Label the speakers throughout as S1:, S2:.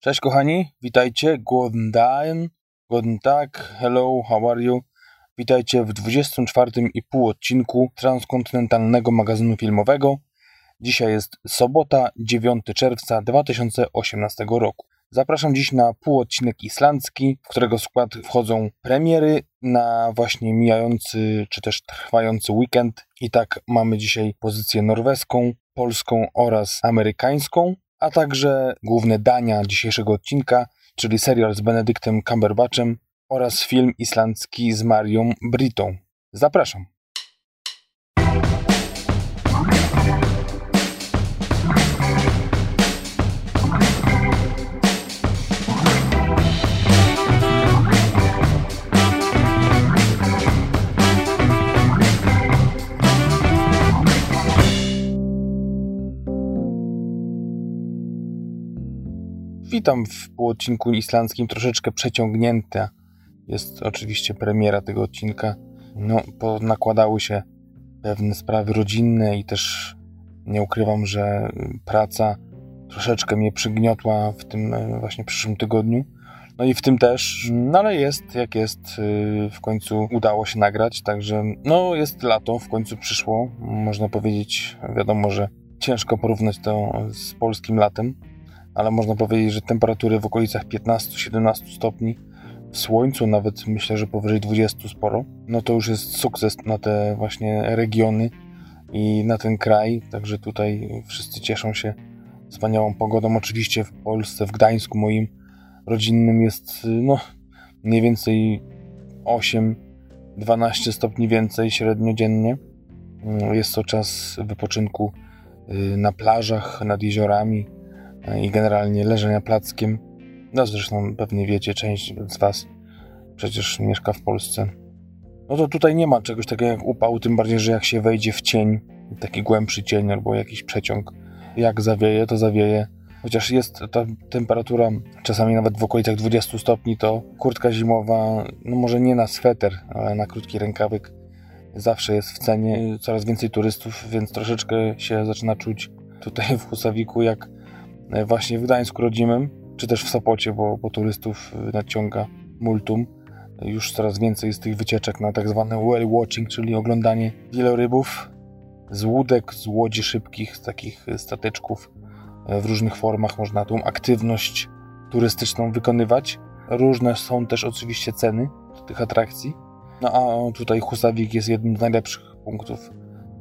S1: Cześć kochani, witajcie, guten Tag, guten Tag, hello, how are you? Witajcie w 24,5 odcinku transkontynentalnego magazynu filmowego. Dzisiaj jest sobota, 9 czerwca 2018 roku. Zapraszam dziś na półodcinek islandzki, w którego skład wchodzą premiery na właśnie mijający czy też trwający weekend. I tak mamy dzisiaj pozycję norweską, polską oraz amerykańską, a także główne dania dzisiejszego odcinka, czyli serial z Benedyktem Cumberbatchem oraz film islandzki z Marią Britą. Zapraszam. Witam w półodcinku islandzkim, troszeczkę przeciągnięte. Jest oczywiście premiera tego odcinka. No, nakładały się pewne sprawy rodzinne i też nie ukrywam, że praca troszeczkę mnie przygniotła w tym e, właśnie przyszłym tygodniu. No i w tym też, no ale jest jak jest, e, w końcu udało się nagrać, także no jest lato, w końcu przyszło, można powiedzieć, wiadomo, że ciężko porównać to z polskim latem, ale można powiedzieć, że temperatury w okolicach 15-17 stopni, w słońcu nawet myślę, że powyżej 20 sporo, no to już jest sukces na te właśnie regiony i na ten kraj, także tutaj wszyscy cieszą się wspaniałą pogodą. Oczywiście w Polsce, w Gdańsku moim rodzinnym jest no mniej więcej 8-12 stopni więcej średnio dziennie. Jest to czas wypoczynku y, na plażach, nad jeziorami, i generalnie leżenia plackiem. No zresztą pewnie wiecie, część z Was przecież mieszka w Polsce. No to tutaj nie ma czegoś takiego jak upał, tym bardziej, że jak się wejdzie w cień, taki głębszy cień albo jakiś przeciąg, jak zawieje, to zawieje. Chociaż jest ta temperatura czasami nawet w okolicach 20 stopni, to kurtka zimowa, no może nie na sweter, ale na krótki rękawek zawsze jest w cenie. Coraz więcej turystów, więc troszeczkę się zaczyna czuć tutaj w Husawiku jak właśnie w Gdańsku rodzimym, czy też w Sopocie, bo, bo turystów e, nadciąga multum. Już coraz więcej jest tych wycieczek na tak zwane whale watching, czyli oglądanie wielorybów z łódek, z łodzi szybkich, z takich stateczków e, w różnych formach. Można tą aktywność turystyczną wykonywać. Różne są też oczywiście ceny tych atrakcji. No a tutaj Husavik jest jednym z najlepszych punktów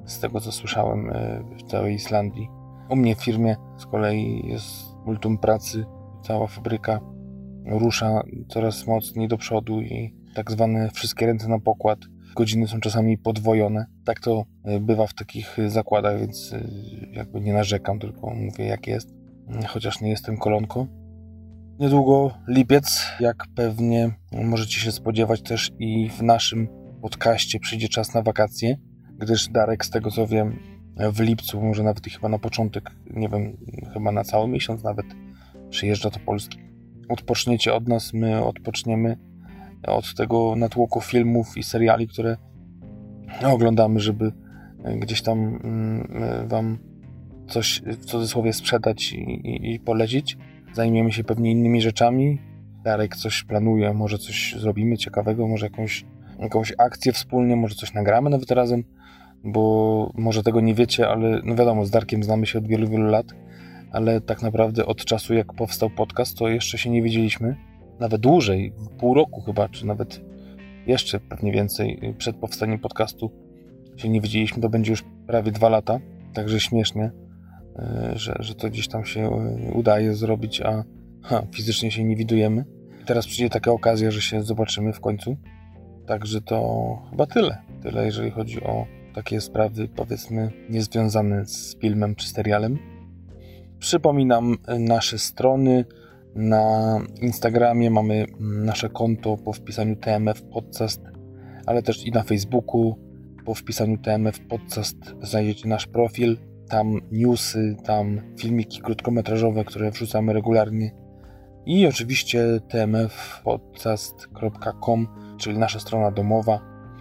S1: z tego co słyszałem w całej Islandii. U mnie w firmie z kolei jest multum pracy, cała fabryka rusza coraz mocniej do przodu i tak zwane wszystkie ręce na pokład. Godziny są czasami podwojone. Tak to e, bywa w takich zakładach, więc e, jakby nie narzekam, tylko mówię jak jest. Chociaż nie jestem kolonką. Niedługo lipiec, jak pewnie możecie się spodziewać też i w naszym podcaście przyjdzie czas na wakacje, gdyż Darek, z tego co wiem, w lipcu, może nawet chyba na początek, nie wiem, chyba na cały miesiąc nawet przyjeżdża do Polski. Odpoczniecie od nas, my odpoczniemy od tego natłoku filmów i seriali, które oglądamy, żeby gdzieś tam mm, wam coś w cudzysłowie sprzedać i, i, i polecić. Zajmiemy się pewnie innymi rzeczami. Darek coś planuje, może coś zrobimy ciekawego, może jakąś, jakąś akcję wspólnie, może coś nagramy nawet razem bo może tego nie wiecie, ale no wiadomo, z Darkiem znamy się od wielu, wielu lat, ale tak naprawdę od czasu jak powstał podcast, to jeszcze się nie widzieliśmy, nawet dłużej, pół roku chyba, czy nawet jeszcze pewnie więcej przed powstaniem podcastu się nie widzieliśmy, to będzie już prawie dwa lata, także śmiesznie, e, że, że to gdzieś tam się e, udaje zrobić, a ha, fizycznie się nie widujemy. Teraz przyjdzie taka okazja, że się zobaczymy w końcu. Także to chyba tyle. Tyle, jeżeli chodzi o takie sprawy, powiedzmy, niezwiązane z filmem czy serialem. Przypominam nasze strony. Na Instagramie mamy nasze konto po wpisaniu TMF Podcast, ale też i na Facebooku po wpisaniu TMF Podcast znajdziecie nasz profil. Tam newsy, tam filmiki krótkometrażowe, które wrzucamy regularnie. I oczywiście tmfpodcast.com, czyli nasza strona domowa.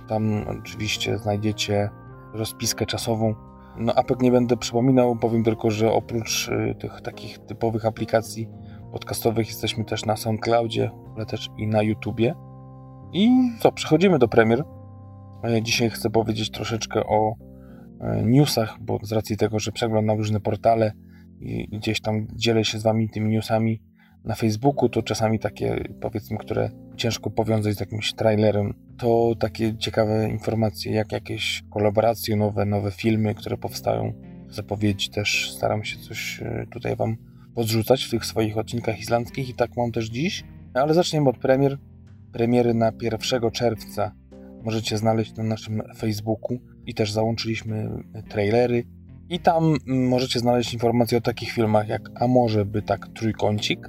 S1: Tam oczywiście znajdziecie rozpiskę czasową. No APEK nie będę przypominał, powiem tylko, że oprócz y, tych takich typowych aplikacji podcastowych jesteśmy też na SoundCloudzie, ale też i na YouTubie. I co, przechodzimy do premier. E, dzisiaj chcę powiedzieć troszeczkę o e, newsach, bo z racji tego, że przeglądam różne portale i gdzieś tam dzielę się z wami tymi newsami na Facebooku, to czasami takie, powiedzmy, które ciężko powiązać z jakimś trailerem, to takie ciekawe informacje, jak jakieś kolaboracje nowe, nowe filmy, które powstają, zapowiedzi też staram się coś e, tutaj wam podrzucać w tych swoich odcinkach islandzkich i tak mam też dziś. Ale zaczniemy od premier. Premiery na 1 czerwca możecie znaleźć na naszym Facebooku i też załączyliśmy trailery. I tam możecie znaleźć informacje o takich filmach jak A może by tak trójkącik,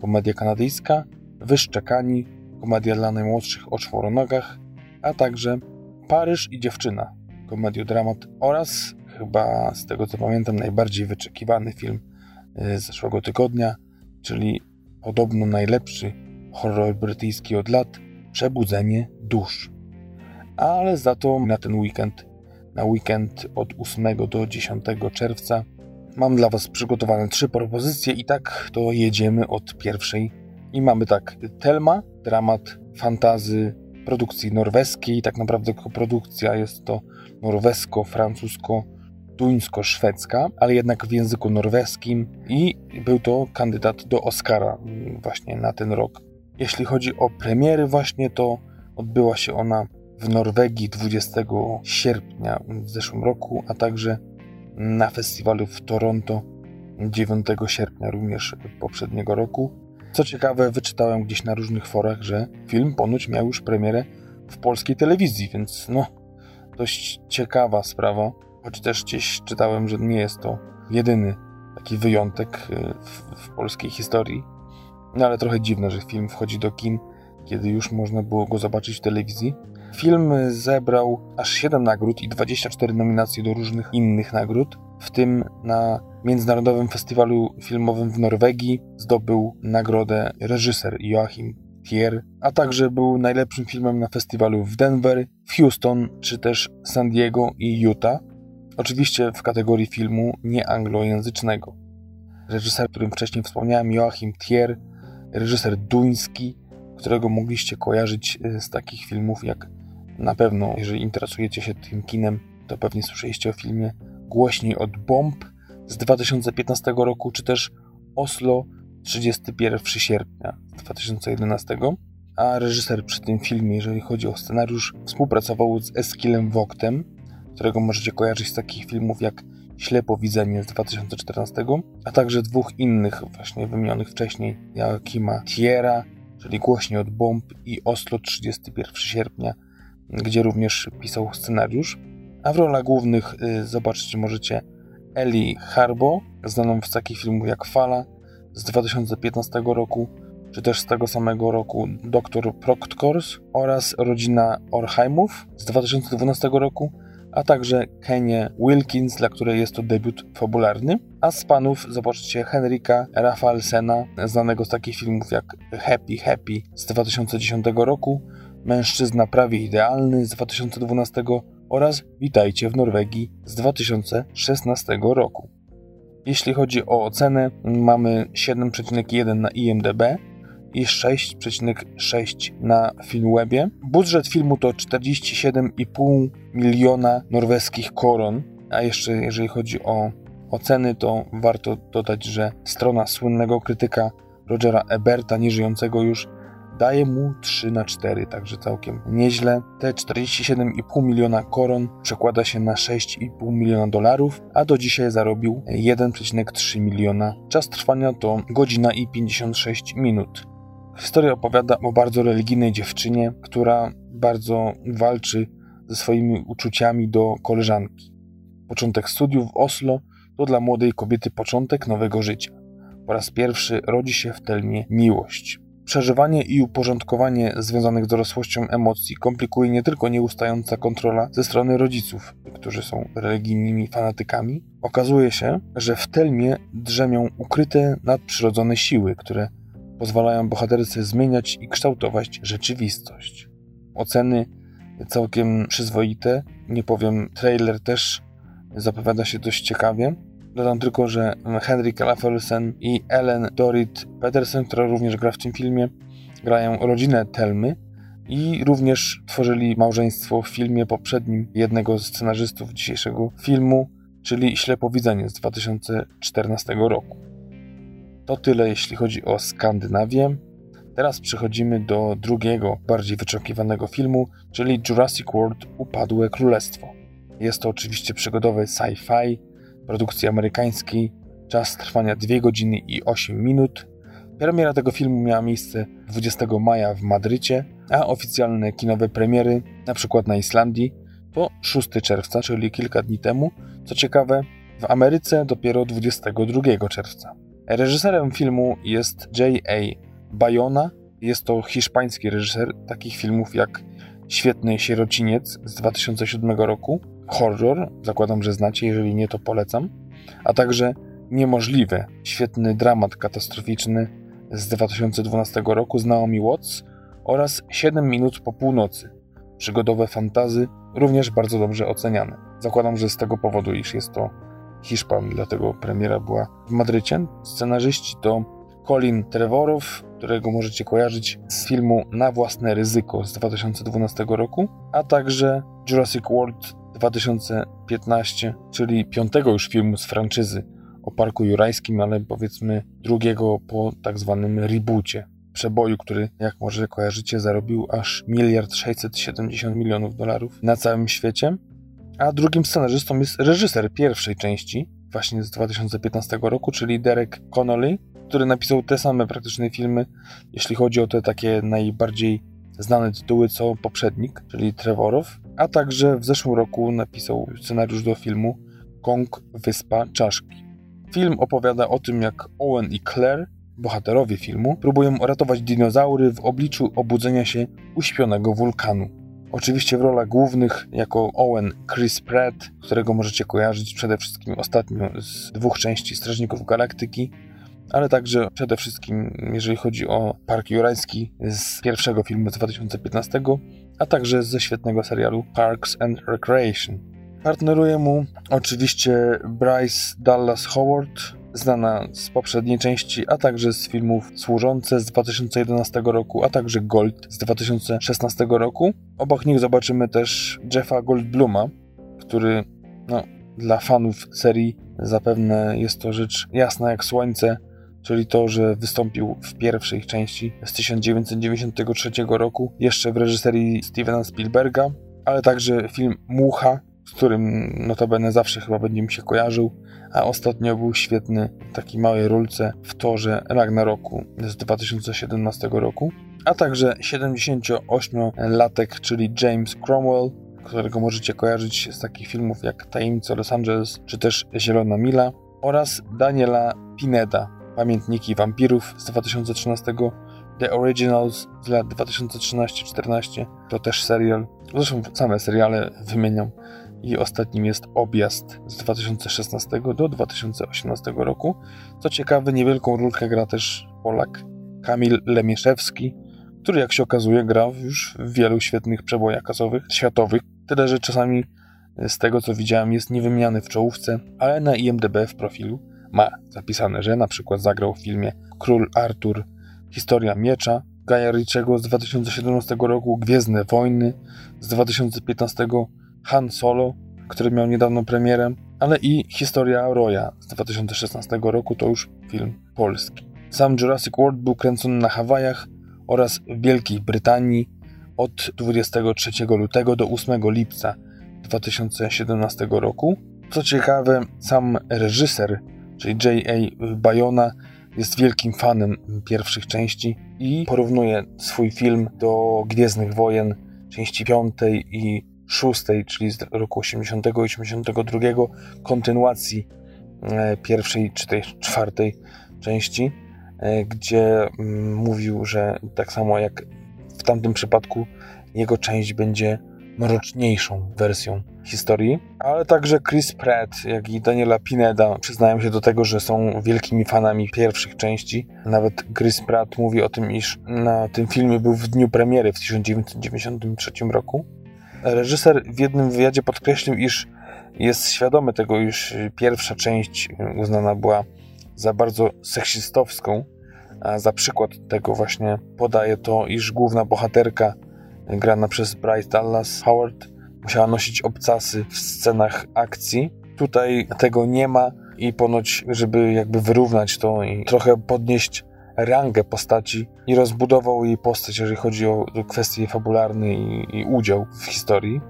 S1: komedia kanadyjska, Wyszczekani, komedia dla najmłodszych o czworonogach, a także Paryż i dziewczyna, komediodramat oraz chyba z tego co pamiętam najbardziej wyczekiwany film z zeszłego tygodnia, czyli podobno najlepszy horror brytyjski od lat Przebudzenie dusz. Ale za to na ten weekend, na weekend od 8 do 10 czerwca, mam dla Was przygotowane trzy propozycje i tak to jedziemy od pierwszej. I mamy tak, Telma, dramat fantazy produkcji norweskiej, tak naprawdę produkcja jest to norwesko-francusko duńsko-szwedzka, ale jednak w języku norweskim i był to kandydat do Oscara właśnie na ten rok. Jeśli chodzi o premiery właśnie, to odbyła się ona w Norwegii 20 sierpnia w zeszłym roku, a także na festiwalu w Toronto 9 sierpnia również poprzedniego roku. Co ciekawe, wyczytałem gdzieś na różnych forach, że film ponoć miał już premierę w polskiej telewizji, więc no, dość ciekawa sprawa choć też gdzieś czytałem, że nie jest to jedyny taki wyjątek y, w, w polskiej historii. No ale trochę dziwne, że film wchodzi do kin, kiedy już można było go zobaczyć w telewizji. Film zebrał aż 7 nagród i 24 nominacje do różnych innych nagród, w tym na Międzynarodowym Festiwalu Filmowym w Norwegii zdobył nagrodę reżyser Joachim Thier, a także był najlepszym filmem na festiwalu w Denver, w Houston czy też San Diego i Utah. Oczywiście w kategorii filmu nieanglojęzycznego. Reżyser, o którym wcześniej wspomniałem, Joachim Thier, reżyser duński, którego mogliście kojarzyć e, z takich filmów jak na pewno, jeżeli interesujecie się tym kinem, to pewnie słyszeliście o filmie Głośniej od bomb z 2015 roku, czy też Oslo 31 sierpnia 2011. A reżyser przy tym filmie, jeżeli chodzi o scenariusz, współpracował z Eskilem Woktem, którego możecie kojarzyć z takich filmów jak Ślepowidzenie z 2014, a także dwóch innych właśnie wymienionych wcześniej, Joachima Thiera, czyli Głośniej od bomb i Oslo 31 sierpnia, gdzie również pisał scenariusz. A w rolach głównych y, zobaczyć możecie Eli Harbo, znaną z takich filmów jak Fala z 2015 roku, czy też z tego samego roku Dr. Proctors oraz Rodzina Orheimów z 2012 roku, a także Kenie Wilkins, dla której jest to debiut fabularny. A z panów zobaczcie Henryka Rafalsena, znanego z takich filmów jak Happy Happy z 2010 roku, Mężczyzna prawie idealny z 2012 oraz Witajcie w Norwegii z 2016 roku. Jeśli chodzi o ocenę, mamy 7,1 na IMDb, i 6,6 na Filmwebie. Budżet filmu to 47,5 miliona norweskich koron, a jeszcze jeżeli chodzi o oceny, to warto dodać, że strona słynnego krytyka Rogera Eberta, nieżyjącego już, daje mu 3 na 4, także całkiem nieźle. Te 47,5 miliona koron przekłada się na 6,5 miliona dolarów, a do dzisiaj zarobił 1,3 miliona. Czas trwania to godzina i 56 minut. Historia opowiada o bardzo religijnej dziewczynie, która bardzo walczy ze swoimi uczuciami do koleżanki. Początek studiów w Oslo to dla młodej kobiety początek nowego życia. Po raz pierwszy rodzi się w Telmie miłość. Przeżywanie i uporządkowanie związanych z dorosłością emocji komplikuje nie tylko nieustająca kontrola ze strony rodziców, którzy są religijnymi fanatykami. Okazuje się, że w Telmie drzemią ukryte nadprzyrodzone siły, które pozwalają bohaterce zmieniać i kształtować rzeczywistość. Oceny całkiem przyzwoite, nie powiem, trailer też zapowiada się dość ciekawie. Dodam tylko, że Henrik Lafelsen i Ellen Dorit Petersen, która również gra w tym filmie, grają rodzinę Telmy i również tworzyli małżeństwo w filmie poprzednim jednego z scenarzystów dzisiejszego filmu, czyli Ślepowidzenie z 2014 roku. To tyle jeśli chodzi o Skandynawię. Teraz przechodzimy do drugiego, bardziej wyczekiwanego filmu, czyli Jurassic World Upadłe Królestwo. Jest to oczywiście przygodowy sci-fi, produkcji amerykańskiej, czas trwania 2 godziny i 8 minut. Premiera tego filmu miała miejsce 20 maja w Madrycie, a oficjalne kinowe premiery, na przykład na Islandii, to 6 czerwca, czyli kilka dni temu. Co ciekawe, w Ameryce dopiero 22 czerwca. Reżyserem filmu jest J.A. Bayona. Jest to hiszpański reżyser takich filmów jak Świetny Sierociniec z 2007 roku, horror, zakładam, że znacie, jeżeli nie, to polecam, a także Niemożliwe, świetny dramat katastroficzny z 2012 roku z Naomi Watts oraz 7 minut po północy, przygodowe fantazy, również bardzo dobrze oceniane. Zakładam, że z tego powodu, iż jest to Hiszpan, dlatego premiera była w Madrycie. Scenarzyści to Colin Trevorow, którego możecie kojarzyć z filmu Na własne ryzyko z 2012 roku, a także Jurassic World 2015, czyli piątego już filmu z franczyzy o Parku Jurajskim, ale powiedzmy drugiego po tak zwanym reboocie. Przeboju, który, jak może kojarzycie, zarobił aż miliard 670 milionów dolarów na całym świecie. A drugim scenarzystą jest reżyser pierwszej części, właśnie z 2015 roku, czyli Derek Connolly, który napisał te same praktyczne filmy, jeśli chodzi o te takie najbardziej znane tytuły co poprzednik, czyli Trevorow, a także w zeszłym roku napisał scenariusz do filmu Kong Wyspa Czaszki. Film opowiada o tym, jak Owen i Claire, bohaterowie filmu, próbują ratować dinozaury w obliczu obudzenia się uśpionego wulkanu. Oczywiście w rolach głównych jako Owen Chris Pratt, którego możecie kojarzyć przede wszystkim ostatnio z dwóch części Strażników Galaktyki, ale także przede wszystkim, jeżeli chodzi o Park Jurański z pierwszego filmu z 2015, a także ze świetnego serialu Parks and Recreation. Partneruje mu oczywiście Bryce Dallas Howard, znana z poprzedniej części, a także z filmów Służące z 2011 roku, a także Gold z 2016 roku. Obok nich zobaczymy też Jeffa Goldbluma, który no, dla fanów serii zapewne jest to rzecz jasna jak słońce, czyli to, że wystąpił w pierwszej części z 1993 roku, jeszcze w reżyserii Stevena Spielberga, ale także film Mucha, z którym notabene zawsze chyba będzie mi się kojarzył, a ostatnio był świetny w takiej małej rulce w torze Ragnaroku z 2017 roku, a także 78-latek, czyli James Cromwell, którego możecie kojarzyć z takich filmów jak Tajemnice Los Angeles czy też Zielona Mila oraz Daniela Pineda, Pamiętniki Wampirów z 2013, The Originals z lat 2013-14, to też serial. Zresztą same seriale wymieniam. I ostatnim jest Objazd z 2016 do 2018 roku. Co ciekawe, niewielką rolkę gra też Polak Kamil Lemieszewski, który jak się okazuje gra już w wielu świetnych przebojach kasowych, światowych. Tyle, że czasami z tego co widziałem jest niewymieniany w czołówce, ale na IMDB w profilu ma zapisane, że na przykład zagrał w filmie Król Artur Historia Miecza Gaja z 2017 roku, Gwiezdne Wojny z 2015 Han Solo, który miał niedawno premierę, ale i Historia Roya z 2016 roku, to już film polski. Sam Jurassic World był kręcony na Hawajach oraz w Wielkiej Brytanii od 23 lutego do 8 lipca 2017 roku. Co ciekawe, sam reżyser czyli J.A. Bayona, jest wielkim fanem pierwszych części i porównuje swój film do Gwiezdnych Wojen części piątej i szóstej, czyli z roku 80 i 82, kontynuacji e, pierwszej czy tej czwartej części, e, gdzie mm, mówił, że tak samo jak w tamtym przypadku jego część będzie mroczniejszą wersją historii, ale także Chris Pratt, jak i Daniela Pineda przyznają się do tego, że są wielkimi fanami pierwszych części. Nawet Chris Pratt mówi o tym, iż na tym filmie był w dniu premiery w 1993 roku. Reżyser w jednym wywiadzie podkreślił, iż jest świadomy tego, iż pierwsza część uznana była za bardzo seksistowską, a za przykład tego właśnie podaje to, iż główna bohaterka grana przez Bryce Dallas Howard musiała nosić obcasy w scenach akcji. Tutaj tego nie ma i ponoć, żeby jakby wyrównać to i trochę podnieść rangę postaci i rozbudował jej postać, jeżeli chodzi o kwestie fabularne i, i udział w historii.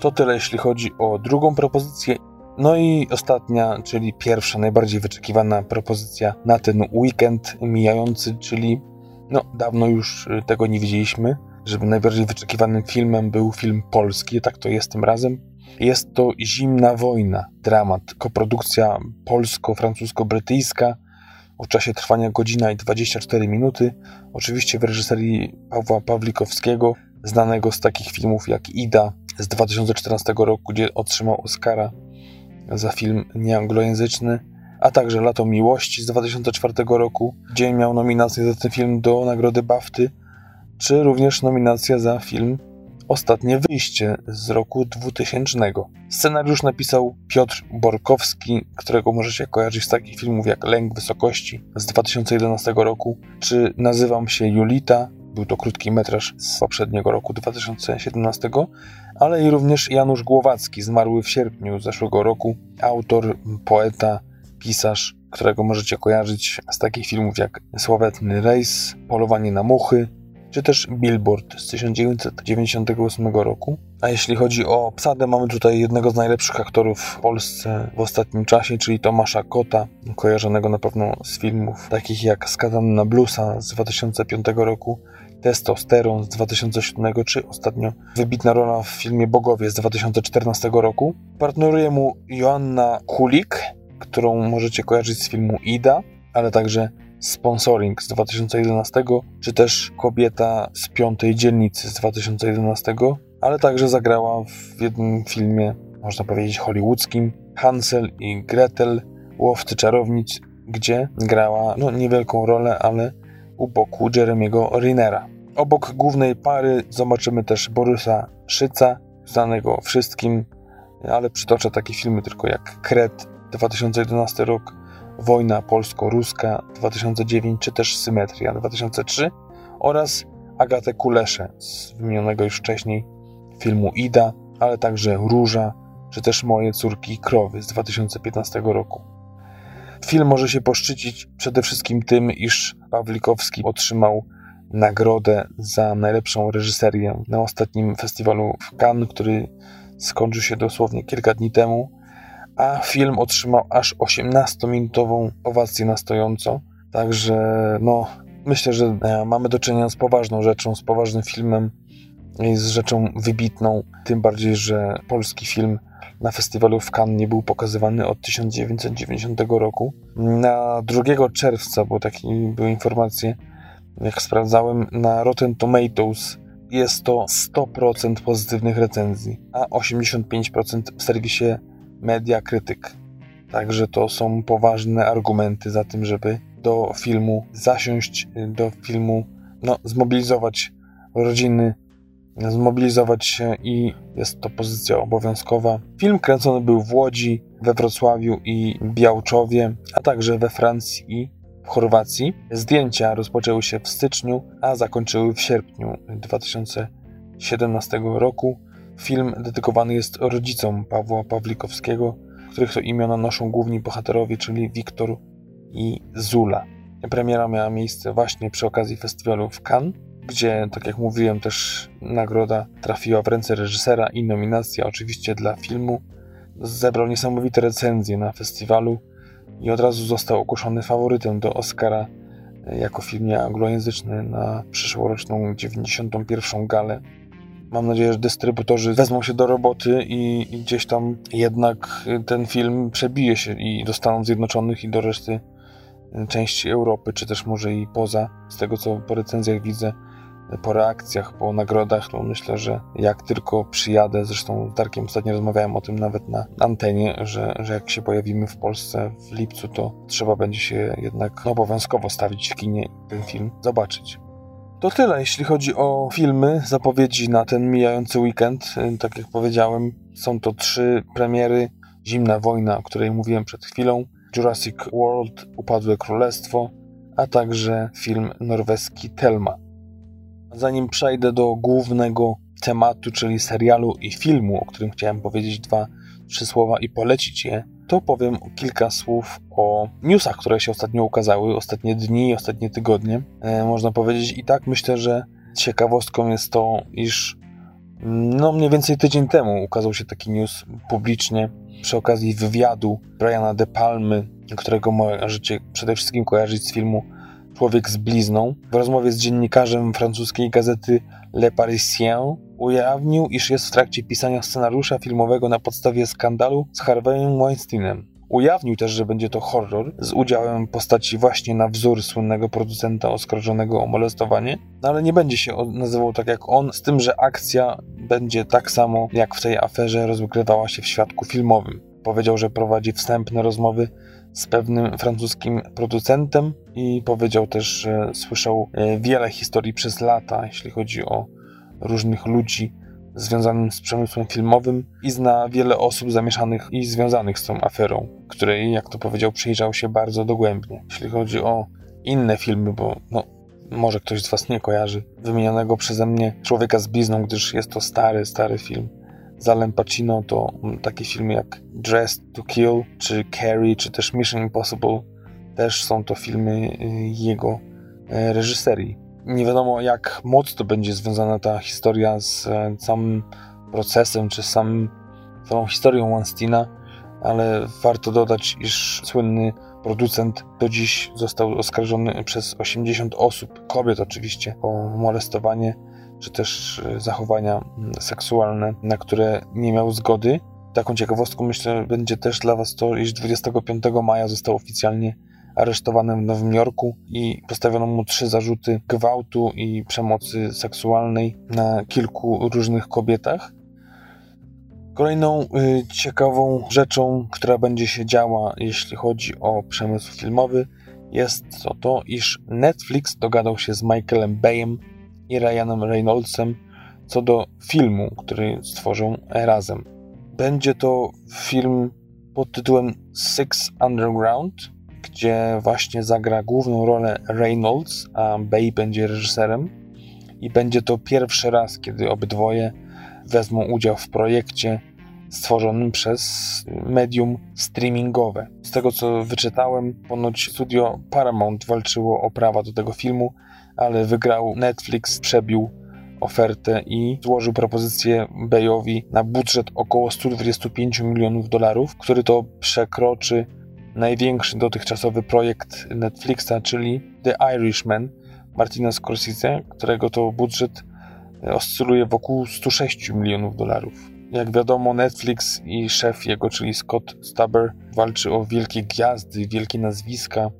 S1: To tyle, jeśli chodzi o drugą propozycję. No i ostatnia, czyli pierwsza, najbardziej wyczekiwana propozycja na ten weekend mijający, czyli no dawno już tego nie widzieliśmy, żeby najbardziej wyczekiwanym filmem był film polski, tak to jest tym razem. Jest to Zimna Wojna, dramat, koprodukcja polsko-francusko-brytyjska o czasie trwania godzina i 24 minuty, oczywiście w reżyserii Pawła Pawlikowskiego, znanego z takich filmów jak Ida z 2014 roku, gdzie otrzymał Oscara za film nieanglojęzyczny, a także Lato Miłości z 2004 roku, gdzie miał nominację za ten film do nagrody BAFTY, czy również nominacja za film Ostatnie Wyjście z roku 2000. Scenariusz napisał Piotr Borkowski, którego możecie kojarzyć z takich filmów jak Lęk Wysokości z 2011 roku, czy Nazywam się Julita, był to krótki metraż z poprzedniego roku 2017, ale i również Janusz Głowacki, zmarły w sierpniu zeszłego roku, autor, poeta, pisarz, którego możecie kojarzyć z takich filmów jak Sławetny Rejs, Polowanie na muchy, czy też Billboard z 1998 roku. A jeśli chodzi o obsadę, mamy tutaj jednego z najlepszych aktorów w Polsce w ostatnim czasie, czyli Tomasza Kota, kojarzonego na pewno z filmów takich jak Skazany na bluesa z 2005 roku, Testosteron z 2007 czy ostatnio wybitna rola w filmie Bogowie z 2014 roku. Partneruje mu Joanna Kulik, którą możecie kojarzyć z filmu Ida, ale także Sponsoring z 2011, czy też Kobieta z piątej dzielnicy z 2011, ale także zagrała w jednym filmie, można powiedzieć hollywoodzkim, Hansel i Gretel, Łowcy Czarownic, gdzie grała no, niewielką rolę, ale u boku Jeremiego Rinera. Obok głównej pary zobaczymy też Borysa Szyca, znanego wszystkim, ale przytoczę takie filmy tylko jak Kret 2011 rok, Wojna polsko-ruska 2009 czy też Symetria 2003 oraz Agatę Kuleszę z wymienionego już wcześniej filmu Ida, ale także Róża czy też Moje córki i krowy z 2015 roku. Film może się poszczycić przede wszystkim tym, iż Pawlikowski otrzymał nagrodę za najlepszą reżyserię na ostatnim festiwalu w Cannes, który skończył się dosłownie kilka dni temu a film otrzymał aż 18-minutową owację na stojąco. Także no, myślę, że e, mamy do czynienia z poważną rzeczą, z poważnym filmem i z rzeczą wybitną, tym bardziej, że polski film na festiwalu w Cannes nie był pokazywany od 1990 roku. Na 2 czerwca, bo takie były informacje, jak sprawdzałem, na Rotten Tomatoes jest to 100% pozytywnych recenzji, a 85% w serwisie media krytyk. Także to są poważne argumenty za tym, żeby do filmu zasiąść, do filmu no, zmobilizować rodziny, zmobilizować się i jest to pozycja obowiązkowa. Film kręcony był w Łodzi, we Wrocławiu i Białczowie, a także we Francji i w Chorwacji. Zdjęcia rozpoczęły się w styczniu, a zakończyły w sierpniu 2017 roku. Film dedykowany jest rodzicom Pawła Pawlikowskiego, których to imiona noszą główni bohaterowie, czyli Wiktor i Zula. Premiera miała miejsce właśnie przy okazji festiwalu w Cannes, gdzie, tak jak mówiłem, też nagroda trafiła w ręce reżysera i nominacja oczywiście dla filmu. Zebrał niesamowite recenzje na festiwalu i od razu został ogłoszony faworytem do Oscara jako film anglojęzyczny na przyszłoroczną 91. galę Mam nadzieję, że dystrybutorzy wezmą się do roboty i, gdzieś tam jednak ten film przebije się i do Stanów Zjednoczonych i do reszty y, części Europy, czy też może i poza. Z tego co po recenzjach widzę, po reakcjach, po nagrodach, to myślę, że jak tylko przyjadę, zresztą z Darkiem ostatnio rozmawiałem o tym nawet na antenie, że, że jak się pojawimy w Polsce w lipcu, to trzeba będzie się jednak no, obowiązkowo stawić w kinie ten film zobaczyć. To tyle, jeśli chodzi o filmy, zapowiedzi na ten mijający weekend. Tak jak powiedziałem, są to trzy premiery Zimna Wojna, o której mówiłem przed chwilą, Jurassic World Upadłe Królestwo, a także film norweski Telma. Zanim przejdę do głównego tematu, czyli serialu i filmu, o którym chciałem powiedzieć dwa, trzy słowa i polecić je, to powiem kilka słów o newsach, które się ostatnio ukazały, ostatnie dni, ostatnie tygodnie, e, można powiedzieć. I tak myślę, że ciekawostką jest to, iż no mniej więcej tydzień temu ukazał się taki news publicznie przy okazji wywiadu Briana De Palmy, którego możecie przede wszystkim kojarzyć z filmu Człowiek z blizną. W rozmowie z dziennikarzem francuskiej gazety Le Parisien ujawnił, iż jest w trakcie pisania scenariusza filmowego na podstawie skandalu z Harveyem Weinsteinem. Ujawnił też, że będzie to horror z udziałem postaci właśnie na wzór słynnego producenta oskarżonego o molestowanie, no ale nie będzie się nazywał tak jak on, z tym, że akcja będzie tak samo jak w tej aferze rozgrywała się w świadku filmowym. Powiedział, że prowadzi wstępne rozmowy z pewnym francuskim producentem i powiedział też, że słyszał e, wiele historii przez lata, jeśli chodzi o różnych ludzi związanym z przemysłem filmowym i zna wiele osób zamieszanych i związanych z tą aferą, której, jak to powiedział, przyjrzał się bardzo dogłębnie. Jeśli chodzi o inne filmy, bo no, może ktoś z Was nie kojarzy wymienionego przeze mnie Człowieka z blizną, gdyż jest to stary, stary film. Zalem Pacino to takie filmy jak Dressed to Kill, czy Carrie, czy też Mission Impossible też są to filmy y, jego e, reżyserii nie wiadomo jak mocno będzie związana ta historia z e, samym procesem, czy samym, samą historią Weinsteina, ale warto dodać, iż słynny producent do dziś został oskarżony przez 80 osób, kobiet oczywiście, o molestowanie czy też e, zachowania mm, seksualne, na które nie miał zgody. Taką ciekawostką myślę będzie też dla Was to, iż 25 maja został oficjalnie aresztowanym w Nowym Jorku i postawiono mu trzy zarzuty gwałtu i przemocy seksualnej na kilku różnych kobietach. Kolejną y, ciekawą rzeczą, która będzie się działa, jeśli chodzi o przemysł filmowy, jest to, to iż Netflix dogadał się z Michaelem Bayem i Ryanem Reynoldsem co do filmu, który stworzą razem. Będzie to film pod tytułem Six Underground, gdzie właśnie zagra główną rolę Reynolds, a Bay będzie reżyserem. I będzie to pierwszy raz, kiedy obydwoje wezmą udział w projekcie stworzonym przez medium streamingowe. Z tego co wyczytałem, ponoć studio Paramount walczyło o prawa do tego filmu, ale wygrał Netflix, przebił ofertę i złożył propozycję Bayowi na budżet około 125 milionów dolarów, który to przekroczy największy dotychczasowy projekt Netflixa, czyli The Irishman Martina Scorsese, którego to budżet oscyluje wokół 106 milionów dolarów. Jak wiadomo, Netflix i szef jego, czyli Scott Stuber, walczy o wielkie gwiazdy, wielkie nazwiska.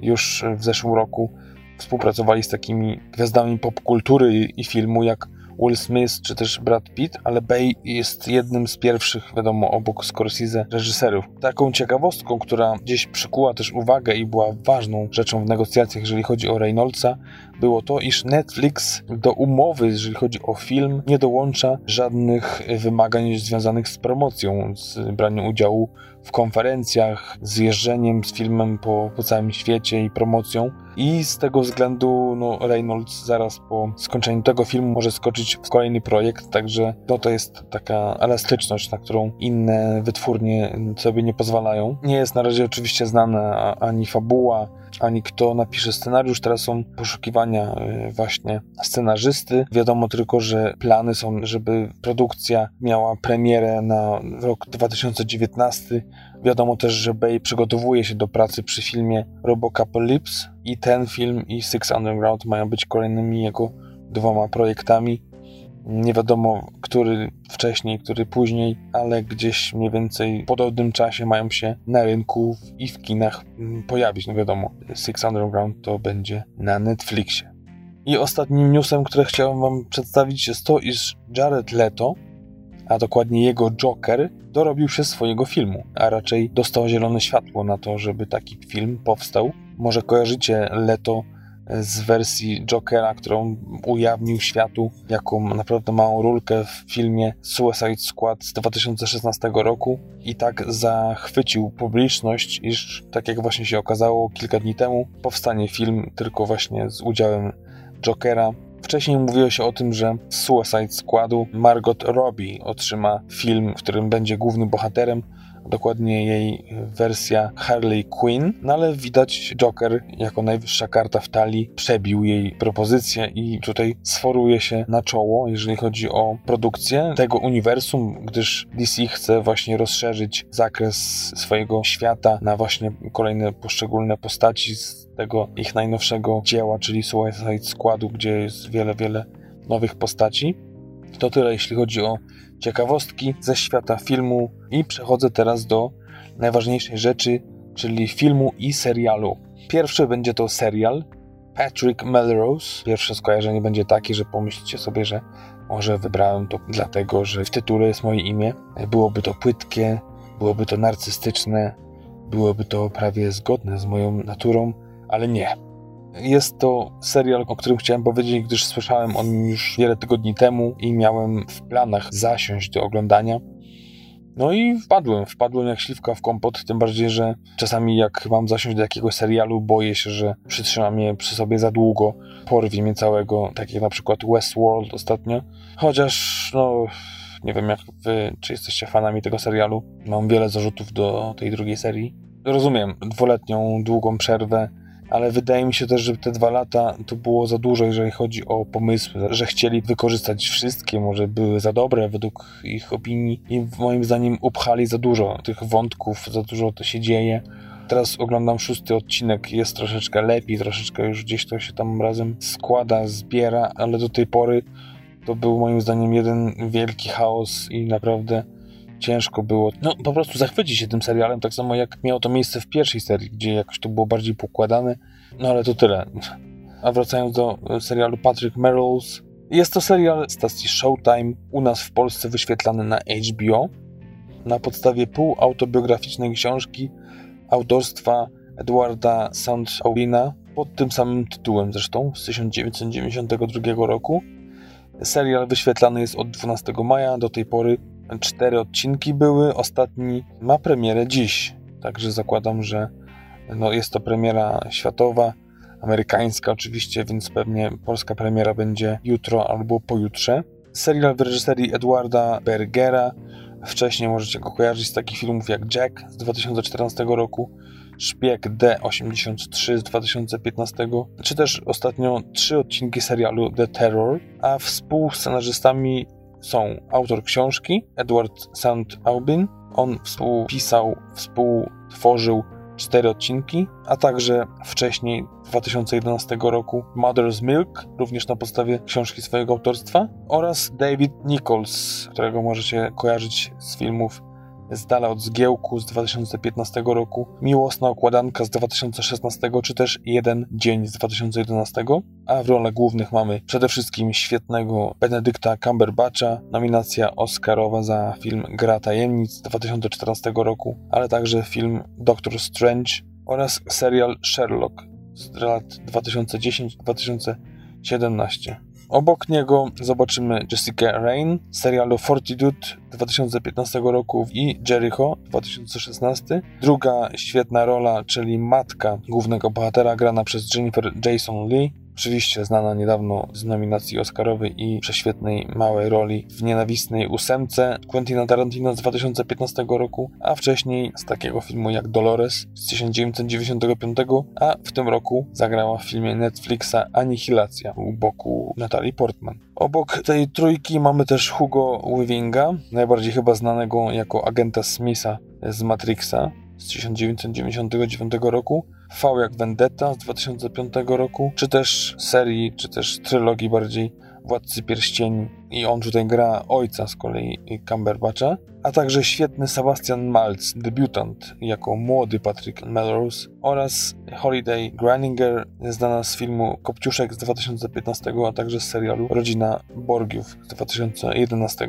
S1: Już w zeszłym roku współpracowali z takimi gwiazdami popkultury i filmu jak Will Smith czy też Brad Pitt, ale Bay jest jednym z pierwszych, wiadomo, obok Scorsese reżyserów. Taką ciekawostką, która gdzieś przykuła też uwagę i była ważną rzeczą w negocjacjach, jeżeli chodzi o Reynoldsa, było to, iż Netflix do umowy, jeżeli chodzi o film, nie dołącza żadnych wymagań związanych z promocją, z braniem udziału w konferencjach, z jeżdżeniem z filmem po, po całym świecie i promocją. I z tego względu no, Reynolds zaraz po skończeniu tego filmu może skoczyć w kolejny projekt, także no, to jest taka elastyczność, na którą inne wytwórnie sobie nie pozwalają. Nie jest na razie oczywiście znana ani fabuła, ani kto napisze scenariusz. Teraz są poszukiwania y, właśnie scenarzysty. Wiadomo tylko, że plany są, żeby produkcja miała premierę na rok 2019. Wiadomo też, że Bay przygotowuje się do pracy przy filmie Robocapolypse i ten film i Six Underground mają być kolejnymi jego dwoma projektami. Nie wiadomo, który wcześniej, który później, ale gdzieś mniej więcej w podobnym czasie mają się na rynku i w kinach mm, pojawić. No wiadomo, Six Underground to będzie na Netflixie. I ostatnim newsem, które chciałem Wam przedstawić, jest to, iż Jared Leto, a dokładnie jego Joker, dorobił się swojego filmu, a raczej dostał zielone światło na to, żeby taki film powstał. Może kojarzycie Leto z wersji Jokera, którą ujawnił światu jako naprawdę małą rulkę w filmie Suicide Squad z 2016 roku i tak zachwycił publiczność, iż tak jak właśnie się okazało kilka dni temu, powstanie film tylko właśnie z udziałem Jokera. Wcześniej mówiło się o tym, że z Suicide Squadu Margot Robbie otrzyma film, w którym będzie głównym bohaterem, dokładnie jej wersja Harley Quinn, no ale widać Joker jako najwyższa karta w talii przebił jej propozycję i tutaj sforuje się na czoło, jeżeli chodzi o produkcję tego uniwersum, gdyż DC chce właśnie rozszerzyć zakres swojego świata na właśnie kolejne poszczególne postaci z tego ich najnowszego dzieła, czyli Suicide Squadu, gdzie jest wiele, wiele nowych postaci. To tyle, jeśli chodzi o ciekawostki ze świata filmu i przechodzę teraz do najważniejszej rzeczy, czyli filmu i serialu. Pierwszy będzie to serial Patrick Melrose. Pierwsze skojarzenie będzie takie, że pomyślicie sobie, że może wybrałem to dlatego, że w tytule jest moje imię. Byłoby to płytkie, byłoby to narcystyczne, byłoby to prawie zgodne z moją naturą, ale nie. Jest to serial, o którym chciałem powiedzieć, gdyż słyszałem o nim już wiele tygodni temu i miałem w planach zasiąść do oglądania. No i wpadłem, wpadłem jak śliwka w kompot, tym bardziej, że czasami jak mam zasiąść do jakiegoś serialu, boję się, że przytrzymam je przy sobie za długo, porwie mnie całego, tak jak na przykład Westworld ostatnio. Chociaż, no, nie wiem jak wy, czy jesteście fanami tego serialu. Mam wiele zarzutów do tej drugiej serii. Rozumiem, dwuletnią, długą przerwę, ale wydaje mi się też, że te dwa lata to było za dużo, jeżeli chodzi o pomysły, że chcieli wykorzystać wszystkie, może były za dobre według ich opinii i moim zdaniem upchali za dużo tych wątków, za dużo to się dzieje. Teraz oglądam szósty odcinek, jest troszeczkę lepiej, troszeczkę już gdzieś to się tam razem składa, zbiera, ale do tej pory to był moim zdaniem jeden wielki chaos i naprawdę ciężko było, no po prostu zachwycić się tym serialem, tak samo jak miało to miejsce w pierwszej serii, gdzie jakoś to było bardziej pokładane, no ale to tyle. A wracając do serialu Patrick Melrose, jest to serial stacji Showtime, u nas w Polsce wyświetlany na HBO, na podstawie półautobiograficznej książki autorstwa Edwarda Soundaulina pod tym samym tytułem zresztą z 1992 roku. Serial wyświetlany jest od 12 maja do tej pory Cztery odcinki były, ostatni ma premierę dziś. Także zakładam, że no jest to premiera światowa, amerykańska oczywiście, więc pewnie polska premiera będzie jutro albo pojutrze. Serial w reżyserii Edwarda Bergera. Wcześniej możecie go kojarzyć z takich filmów jak Jack z 2014 roku, Szpieg D83 z 2015, czy też ostatnio trzy odcinki serialu The Terror, a współscenarzystami są autor książki Edward St. Aubin. On współpisał, współtworzył cztery odcinki, a także wcześniej 2011 roku Mother's Milk, również na podstawie książki swojego autorstwa, oraz David Nichols, którego możecie kojarzyć z filmów z dala od zgiełku z 2015 roku, Miłosna okładanka z 2016 czy też Jeden dzień z 2011, a w rolach głównych mamy przede wszystkim świetnego Benedykta Cumberbatcha, nominacja Oscarowa za film Gra Tajemnic z 2014 roku, ale także film Doctor Strange oraz serial Sherlock z lat 2010-2017. Obok niego zobaczymy Jessica Rain z serialu Fortitude 2015 roku i Jericho 2016. Druga świetna rola, czyli matka głównego bohatera grana przez Jennifer Jason Lee Oczywiście znana niedawno z nominacji Oscarowej i prześwietnej małej roli w nienawistnej ósemce Quentina Tarantino z 2015 roku, a wcześniej z takiego filmu jak Dolores z 1995, a w tym roku zagrała w filmie Netflixa Anihilacja u boku Natalie Portman. Obok tej trójki mamy też Hugo Weavinga, najbardziej chyba znanego jako agenta Smitha z Matrixa z 1999 roku, V jak Vendetta z 2005 roku, czy też serii, czy też trylogii bardziej Władcy Pierścieni i on tutaj gra ojca z kolei Cumberbatcha, a także świetny Sebastian Maltz, debiutant jako młody Patrick Melrose oraz Holiday Graninger, znana z filmu Kopciuszek z 2015, a także z serialu Rodzina Borgiów z 2011.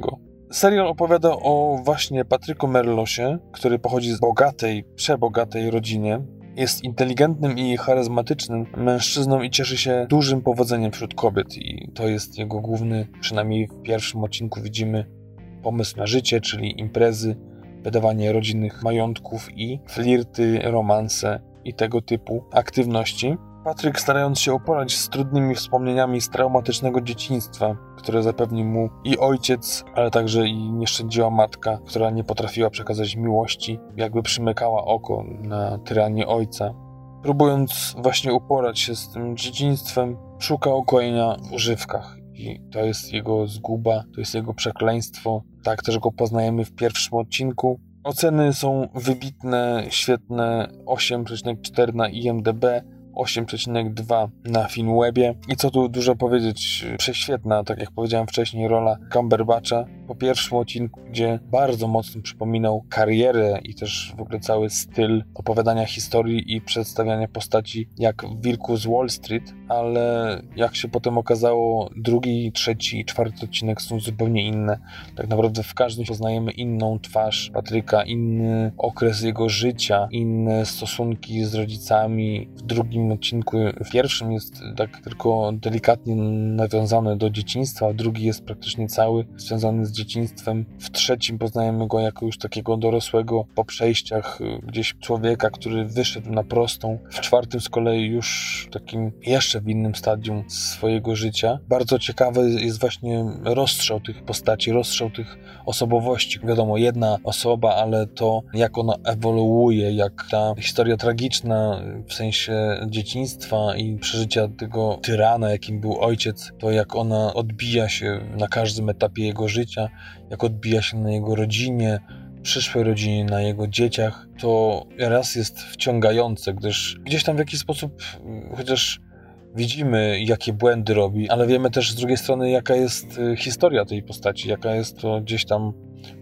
S1: Serial opowiada o właśnie Patryku Merlosie, który pochodzi z bogatej, przebogatej rodzinie, Jest inteligentnym i charyzmatycznym mężczyzną i cieszy się dużym powodzeniem wśród kobiet. I to jest jego główny, przynajmniej w pierwszym odcinku widzimy pomysł na życie, czyli imprezy, wydawanie rodzinnych majątków i flirty, romanse i tego typu aktywności. Patryk, starając się uporać z trudnymi wspomnieniami z traumatycznego dzieciństwa, które zapewnił mu i ojciec, ale także i nieszczędziła matka, która nie potrafiła przekazać miłości, jakby przymykała oko na tyranię ojca. Próbując właśnie uporać się z tym dzieciństwem, szuka ukojenia w używkach. I to jest jego zguba, to jest jego przekleństwo. Tak też go poznajemy w pierwszym odcinku. Oceny są wybitne, świetne, 8,4 na IMDb, 8,2 na Filmwebie. I co tu dużo powiedzieć, prześwietna, tak jak powiedziałem wcześniej, rola Cumberbatcha. Po pierwszym odcinku, gdzie bardzo mocno przypominał karierę i też w ogóle cały styl opowiadania historii i przedstawiania postaci jak Wilku z Wall Street, ale jak się potem okazało, drugi, trzeci i czwarty odcinek są zupełnie inne. Tak naprawdę w każdym poznajemy inną twarz Patryka, inny okres jego życia, inne stosunki z rodzicami. W drugim odcinku, w pierwszym jest tak tylko delikatnie nawiązany do dzieciństwa, a drugi jest praktycznie cały związany z dzieciństwem. W trzecim poznajemy go jako już takiego dorosłego po przejściach y, gdzieś człowieka, który wyszedł na prostą. W czwartym z kolei już takim jeszcze w innym stadium swojego życia. Bardzo ciekawy jest właśnie rozstrzał tych postaci, rozstrzał tych osobowości. Wiadomo, jedna osoba, ale to jak ona ewoluuje, jak ta historia tragiczna w sensie dzieciństwa i przeżycia tego tyrana, jakim był ojciec, to jak ona odbija się na każdym etapie jego życia, jak odbija się na jego rodzinie, przyszłej rodzinie, na jego dzieciach, to raz jest wciągające, gdyż gdzieś tam w jakiś sposób, chociaż widzimy, jakie błędy robi, ale wiemy też z drugiej strony, jaka jest y, historia tej postaci, jaka jest to gdzieś tam,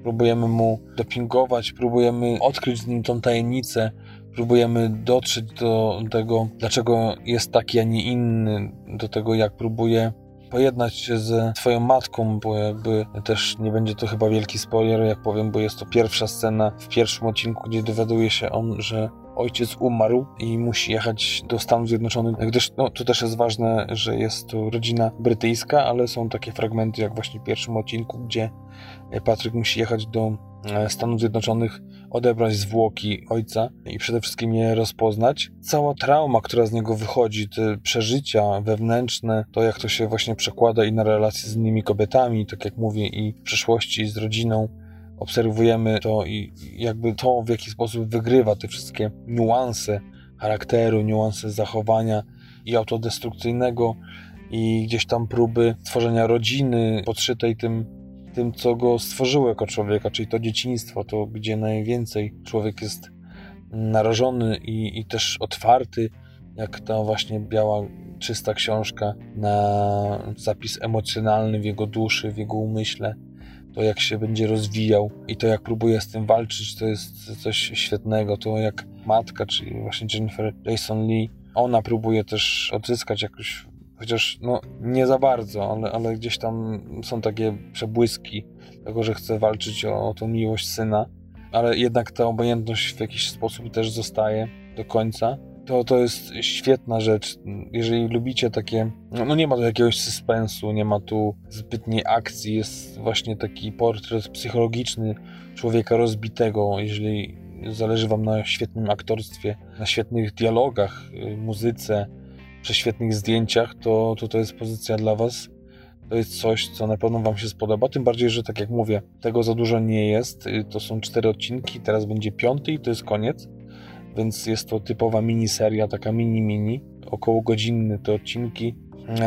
S1: próbujemy mu dopingować, próbujemy odkryć z nim tą tajemnicę, próbujemy dotrzeć do tego, dlaczego jest taki, a nie inny, do tego, jak próbuje pojednać się ze swoją matką, bo jakby też nie będzie to chyba wielki spoiler, jak powiem, bo jest to pierwsza scena w pierwszym odcinku, gdzie dowiaduje się on, że ojciec umarł i musi jechać do Stanów Zjednoczonych, gdyż no, to też jest ważne, że jest to rodzina brytyjska, ale są takie fragmenty jak właśnie w pierwszym odcinku, gdzie Patryk musi jechać do e, Stanów Zjednoczonych, odebrać zwłoki ojca i przede wszystkim je rozpoznać. Cała trauma, która z niego wychodzi, te przeżycia wewnętrzne, to jak to się właśnie przekłada i na relacje z innymi kobietami, tak jak mówię, i w przeszłości z rodziną, obserwujemy to i jakby to, w jaki sposób wygrywa te wszystkie niuanse charakteru, niuanse zachowania i autodestrukcyjnego i gdzieś tam próby tworzenia rodziny podszytej tym, tym, co go stworzyło jako człowieka, czyli to dzieciństwo, to gdzie najwięcej człowiek jest narażony i, i też otwarty, jak ta właśnie biała, czysta książka na zapis emocjonalny w jego duszy, w jego umyśle to jak się będzie rozwijał i to jak próbuje z tym walczyć, to jest coś świetnego. To jak matka, czyli właśnie Jennifer Jason Lee, ona próbuje też odzyskać jakoś, chociaż no nie za bardzo, ale, ale gdzieś tam są takie przebłyski tego, że chce walczyć o, o tą miłość syna, ale jednak ta obojętność w jakiś sposób też zostaje do końca. To, to jest świetna rzecz. Jeżeli lubicie takie, no, no nie ma tu jakiegoś suspensu, nie ma tu zbytniej akcji, jest właśnie taki portret psychologiczny człowieka rozbitego, jeżeli zależy wam na świetnym aktorstwie, na świetnych dialogach, y, muzyce, prześwietnych zdjęciach, to, to jest pozycja dla was. To jest coś, co na pewno Wam się spodoba. Tym bardziej, że tak jak mówię, tego za dużo nie jest. Y, to są cztery odcinki, teraz będzie piąty i to jest koniec więc jest to typowa miniseria, taka mini-mini, około godzinny te odcinki.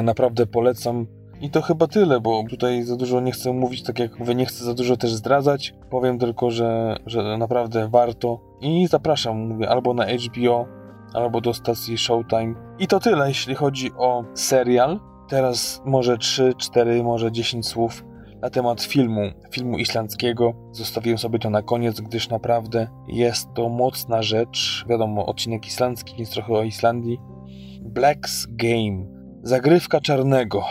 S1: Naprawdę polecam. I to chyba tyle, bo tutaj za dużo nie chcę mówić, tak jak mówię, nie chcę za dużo też zdradzać. Powiem tylko, że, że naprawdę warto. I zapraszam, mówię, albo na HBO, albo do stacji Showtime. I to tyle, jeśli chodzi o serial. Teraz może 3, 4, może 10 słów na temat filmu, filmu islandzkiego. Zostawiłem sobie to na koniec, gdyż naprawdę jest to mocna rzecz. Wiadomo, odcinek islandzki, jest trochę o Islandii. Black's Game. Zagrywka czarnego.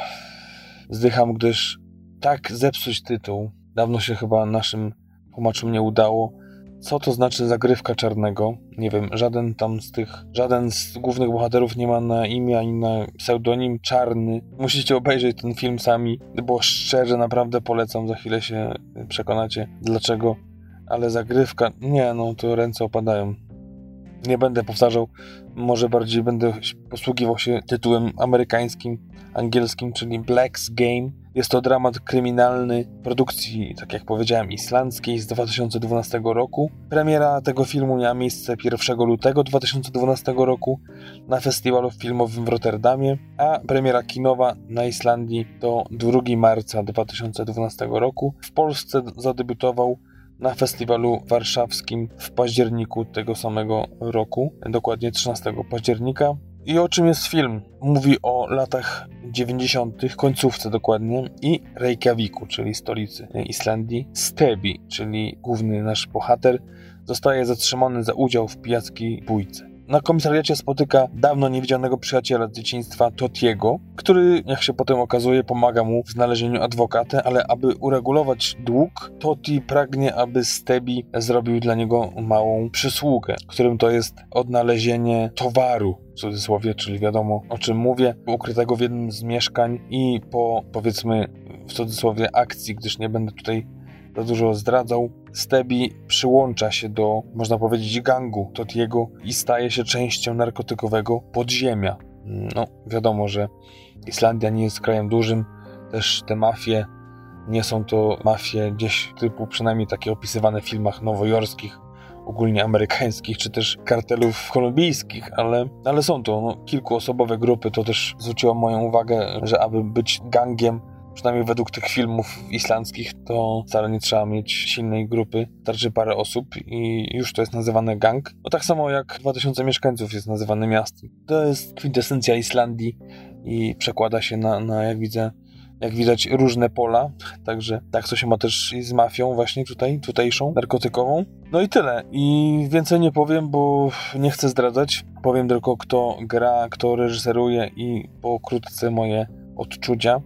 S1: Zdycham, gdyż tak zepsuć tytuł. Dawno się chyba naszym tłumaczom nie udało. Co to znaczy zagrywka czarnego? Nie wiem, żaden tam z tych, żaden z głównych bohaterów nie ma na imię ani na pseudonim czarny. Musicie obejrzeć ten film sami, bo szczerze naprawdę polecam, za chwilę się przekonacie dlaczego. Ale zagrywka, nie no, to ręce opadają. Nie będę powtarzał, może bardziej będę posługiwał się tytułem amerykańskim, angielskim, czyli Black's Game. Jest to dramat kryminalny produkcji, tak jak powiedziałem, islandzkiej z 2012 roku. Premiera tego filmu miała miejsce 1 lutego 2012 roku na festiwalu filmowym w Rotterdamie, a premiera kinowa na Islandii to 2 marca 2012 roku. W Polsce zadebiutował na festiwalu warszawskim w październiku tego samego roku, dokładnie 13 października. I o czym jest film? Mówi o latach 90., końcówce dokładnie, i Reykjaviku, czyli stolicy Islandii. Stebi, czyli główny nasz bohater, zostaje zatrzymany za udział w pijackiej bójce. Na komisariacie spotyka dawno niewidzianego przyjaciela z dzieciństwa, Totiego, który, jak się potem okazuje, pomaga mu w znalezieniu adwokata, ale aby uregulować dług, Toti pragnie, aby Stebi zrobił dla niego małą przysługę, którym to jest odnalezienie towaru, w cudzysłowie, czyli wiadomo o czym mówię, ukrytego w jednym z mieszkań i po, powiedzmy, w cudzysłowie akcji, gdyż nie będę tutaj za dużo zdradzał, Stebi przyłącza się do, można powiedzieć, gangu Totiego i staje się częścią narkotykowego podziemia. No, wiadomo, że Islandia nie jest krajem dużym, też te mafie nie są to mafie gdzieś typu przynajmniej takie opisywane w filmach nowojorskich, ogólnie amerykańskich, czy też kartelów kolumbijskich, ale, ale są to no, kilkuosobowe grupy. To też zwróciło moją uwagę, że aby być gangiem, przynajmniej według tych filmów islandzkich, to wcale nie trzeba mieć silnej grupy, starczy parę osób i już to jest nazywane gang. No tak samo jak 2000 mieszkańców jest nazywane miastem. To jest kwintesencja Islandii i przekłada się na, na jak widzę, jak widać, różne pola. Także tak to się ma też z mafią właśnie tutaj, tutejszą, narkotykową. No i tyle. I więcej nie powiem, bo nie chcę zdradzać. Powiem tylko, kto gra, kto reżyseruje i pokrótce moje odczucia.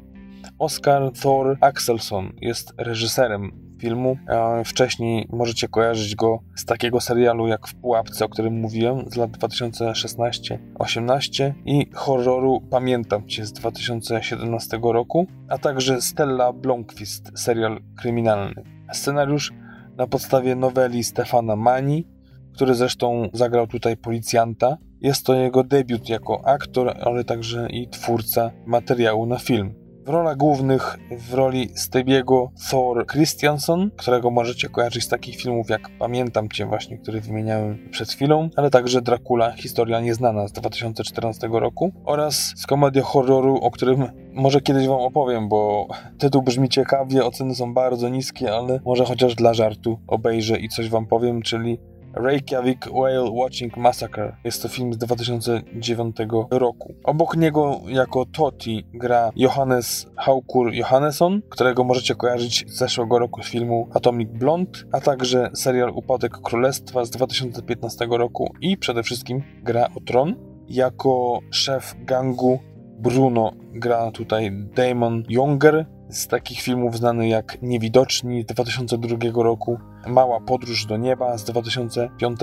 S1: Oscar Thor Axelson jest reżyserem filmu. Wcześniej możecie kojarzyć go z takiego serialu jak W Pułapce, o którym mówiłem z lat 2016-18 i horroru Pamiętam Cię z 2017 roku, a także Stella Blomqvist, serial kryminalny. Scenariusz na podstawie noweli Stefana Mani, który zresztą zagrał tutaj policjanta. Jest to jego debiut jako aktor, ale także i twórca materiału na film. W rolach głównych w roli Stebiego Thor Christianson, którego możecie kojarzyć z takich filmów jak Pamiętam Cię właśnie, który wymieniałem przed chwilą, ale także Dracula, historia nieznana z 2014 roku oraz z komedią horroru, o którym może kiedyś wam opowiem, bo tytuł brzmi ciekawie, oceny są bardzo niskie, ale może chociaż dla żartu obejrzę i coś wam powiem, czyli Reykjavik Whale Watching Massacre. Jest to film z 2009 roku. Obok niego jako Toti gra Johannes Haukur Johannesson, którego możecie kojarzyć z zeszłego roku z filmu Atomic Blonde, a także serial Upadek Królestwa z 2015 roku i przede wszystkim gra o tron. Jako szef gangu Bruno gra tutaj Damon Younger, z takich filmów znany jak Niewidoczni z 2002 roku, Mała podróż do nieba z 2005,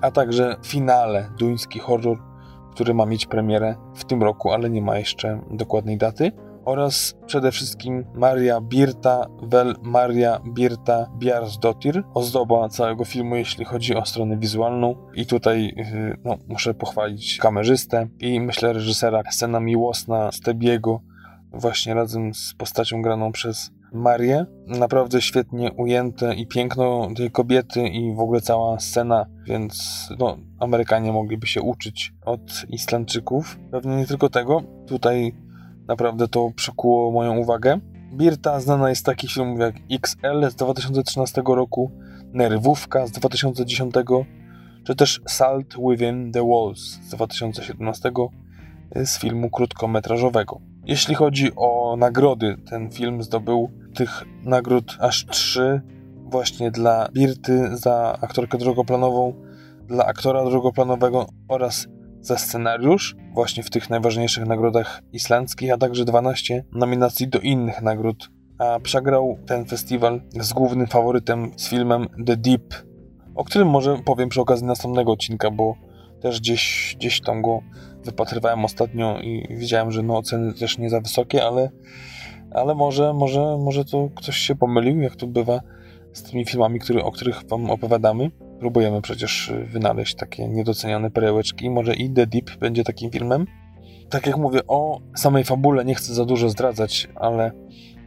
S1: a także Finale, duński horror, który ma mieć premierę w tym roku, ale nie ma jeszcze dokładnej daty oraz przede wszystkim Maria Birta Vel Maria Birta Bjarsdottir, ozdoba całego filmu, jeśli chodzi o stronę wizualną. I tutaj y, no, muszę pochwalić kamerzystę i myślę reżysera. Scena miłosna Stebiego właśnie razem z postacią graną przez Marię. Naprawdę świetnie ujęte i piękno tej kobiety i w ogóle cała scena, więc no, Amerykanie mogliby się uczyć od Islandczyków. Pewnie nie tylko tego. Tutaj naprawdę to przykuło moją uwagę. Birta znana jest z takich filmów jak XL z 2013 roku, Nerwówka z 2010, czy też Salt Within the Walls z 2017 z filmu krótkometrażowego. Jeśli chodzi o nagrody, ten film zdobył tych nagród aż trzy właśnie dla Birty za aktorkę drugoplanową, dla aktora drugoplanowego oraz za scenariusz, właśnie w tych najważniejszych nagrodach islandzkich, a także 12 nominacji do innych nagród. A przegrał ten festiwal z głównym faworytem z filmem The Deep o którym może powiem przy okazji następnego odcinka, bo też gdzieś, gdzieś tam go wypatrywałem ostatnio i widziałem, że no oceny też nie za wysokie, ale, ale może, może, może to ktoś się pomylił, jak to bywa z tymi filmami, który, o których wam opowiadamy. Próbujemy przecież wynaleźć takie niedoceniane perełeczki. Może i The Deep będzie takim filmem. Tak jak mówię, o samej fabule nie chcę za dużo zdradzać, ale